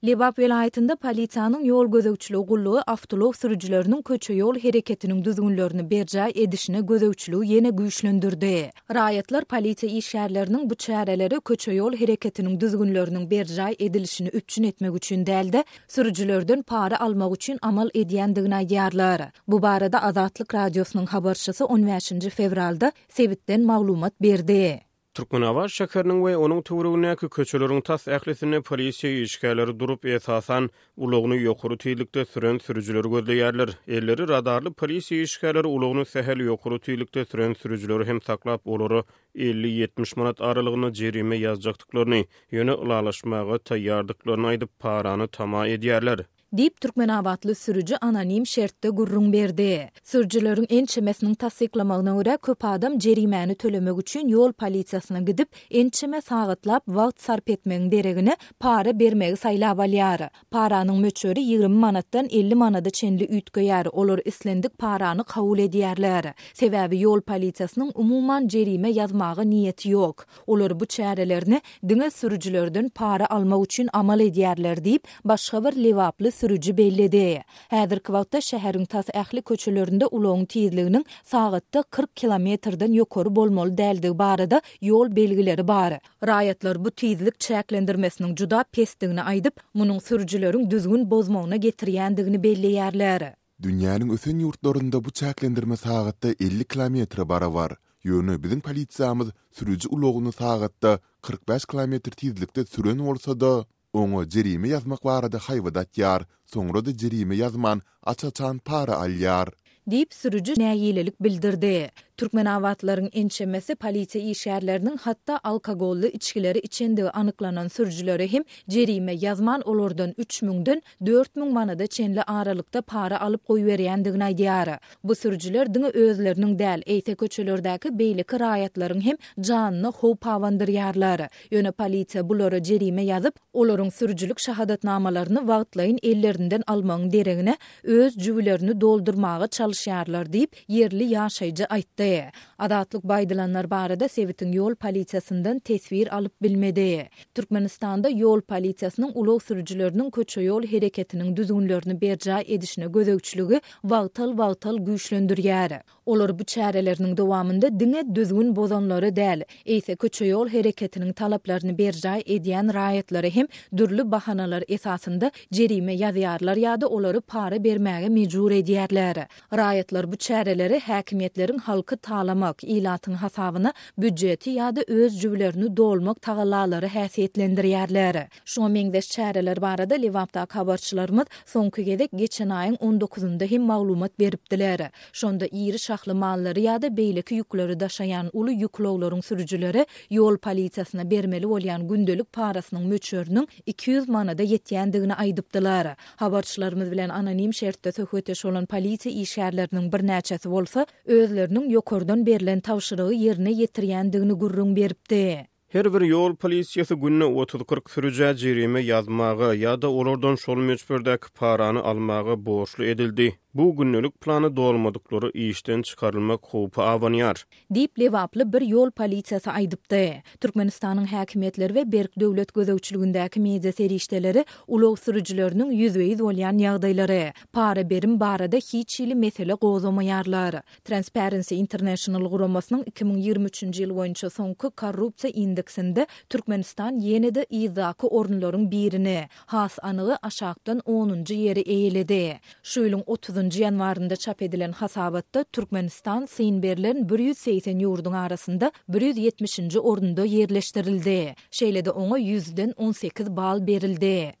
Lebap welaýatynda polisiýanyň ýol gözegçiligi gullugy awtoulag sürüjileriniň köçe-ýol hereketiniň düzgünlerini berjaý edişine gözegçiligi ýene güýçlendirdi. Raýatlar polisiýa işgärleriniň bu çäreleri köçe-ýol hereketiniň düzgünleriniň berjaý edilişini üpjün etmek üçin däl-de, sürüjilerden para almak üçin amal edýändigini aýdýarlar. Bu barada Azatlyk Radiosynyň habarçysy on bäşinji fewralda sebitden maglumat berdi. Türkmenabat şäheriniň we onuň töweregindäki köçeleriň tas ählisinde polisiýa işgärleri durup, esasan, ulagyny ýokary tizlikde süren sürüjileri gözleýärler. Elleri radarly polisiýa işgärleri ulagyny sähel ýokary tizlikde süren sürüjileri hem saklap, olara elli-ýetmiş manat aralygynda jerime ýazjakdyklaryny, ýöne ylalaşmaga taýýardyklaryny aýdyp, parany tama edýärler. Diýip, türkmenabatly sürüji anonim şertde gürrüň berdi. Sürüjileriň ençemesiniň tassyklamagyna görä, köp adam jerimäni tölemek üçin ýol polisiýasyna gidip, ençeme sagatlap wagt sarp etmegiň deregine, para bermegi saýlap alýar. Paranyň möçberi ýigrimi manatdan elli manada çenli üýtgeýär, olar islendik parany kabul edýärler. Sebäbi ýol polisiýasynyň umuman jerime ýazmaga niýeti ýok. Olar bu çärelerini diňe sürüjilerden para almak üçin amal edýärler diýip, başga bir lebaply sürüji belledi. Häzirki wagtda şäheriň tas ähli köçelerinde ulagyň tizliginiň sagatda kyrk kilometrden ýokary bolmaly däldigi barada ýol belgileri bar. Raýatlar bu tizlik çäklendirmesiniň juda pesdigini aýdyp, munuň sürüjileriň düzgün bozmagyna getirýändigini belleýärler. Dünýäniň ösen ýurtlarynda bu çäklendirme sagatda elli kilometre barabar, ýöne biziň polisiýamyz sürüji ulagyny sagatda kyrk bäş kilometr tizlikde süren bolsa-da, oňa jerime ýazmak barada haýbat atýar, soňra-da jerime ýazman, aç-açan para alýar. Diýip, sürüji nägilelik bildirdi. Türkmenabatlylaryň ençemesi polisiýa işgärleriniň hatda alkogolly içgileri içendigi anyklanan sürüjileri hem jerime ýazman, olardan üç müňden dört müň manada çenli aralykda para alyp goýberýändigini aýdýar. Bu sürüjiler diňe özleriniň däl, eýse köçelerdäki beýleki raýatlaryň hem janyna howp abandyrýarlar. Ýöne polisiýa bulara jerime ýazyp, olaryň sürüjilik şahadatnamalaryny wagtlaýyn ellerinden almagyň deregine öz jübülerini doldurmaga çalyşýarlar diýip, ýerli ýaşaýjy aýtdy. Azatlyk bu aýdylanlar barada sebitiň ýol polisiýasyndan teswir alyp bilmedi. Türkmenistanda ýol polisiýasynyň ulag sürüjileriniň köçe-ýol hereketiniň düzgünlerini berjaý edişine gözegçiligi wagtal-wagtal güýçlendirýär. Olar bu çäreleriniň dowamynda diňe düzgün bozanlary däl, eýse köçe-ýol hereketiniň talaplaryny berjaý edýän raýatlary hem dürli bahanalar esasynda jerime ýazýarlar ýa-da olary para bermäge mejbur edýärler. Raýatlar bu çäreleri häkimiýetleriň halky talamak, ilatyň hasabyna býujeti ýa-da öz jübülerini dolmak tagallalary häsiýetlendirýärler. Şuňa meňzeş çäreler barada Lebapdaky habarçylarymyz soňky gezek geçen aýyň on dokuzynda hem maglumat beripdiler. Şonda iri şahly mallary ýa-da beýleki ýükleri daşaýan uly ýük ulaglaryň sürüjileri ýol polisiýasyna bermeli bolýan gündelik parasynyň möçberiniň iki ýüz manada ýetýändigini aýdypdylar. Habarçylarymyz bilen anonim şertde söhbetdeş bolan polisiýa işgärleriniň birnäçesi bolsa, özleriniň ýokardan berlen tabşyrygy ýerine ýetirýändigini gürrüň beripdi. Her bir ýol polisiýasy günde otuz-kyrk sürüjä jerime ýazmaga ýa-da olardan şol möçberdäki parany almaga borçly edildi. Bu gündelik plany dolmadyklary işden çykarylmak howpy abanýar. Diýip, lebaply bir ýol polisiýasy aýdypdy. Türkmenistanyň häkimiýetleri we berk döwlet gözegçiligindäki media serişdeleri ulag sürüjileriniň ýüzbe-ýüz bolýan ýagdaýlary, para berim barada hiç hili mesele gozgamaýarlar. Transparency International guramasynyň iki müň ýigrimi üçünji ýyl boýunça soňky korrupsiýa indeksinde Türkmenistan ýene-de yzdaky orunlaryň birini, Has anygy, aşakdan onunjy ýeri eýeledi. Şu ýylyň otuzynjy ýanwarynda çap edilen hasabatda Türkmenistan syn berlen bir ýüz segsen ýurduň arasynda bir ýüz ýetmişinji orunda ýerleşdirildi. Şeýle-de oňa ýüzden on sekiz bal berildi.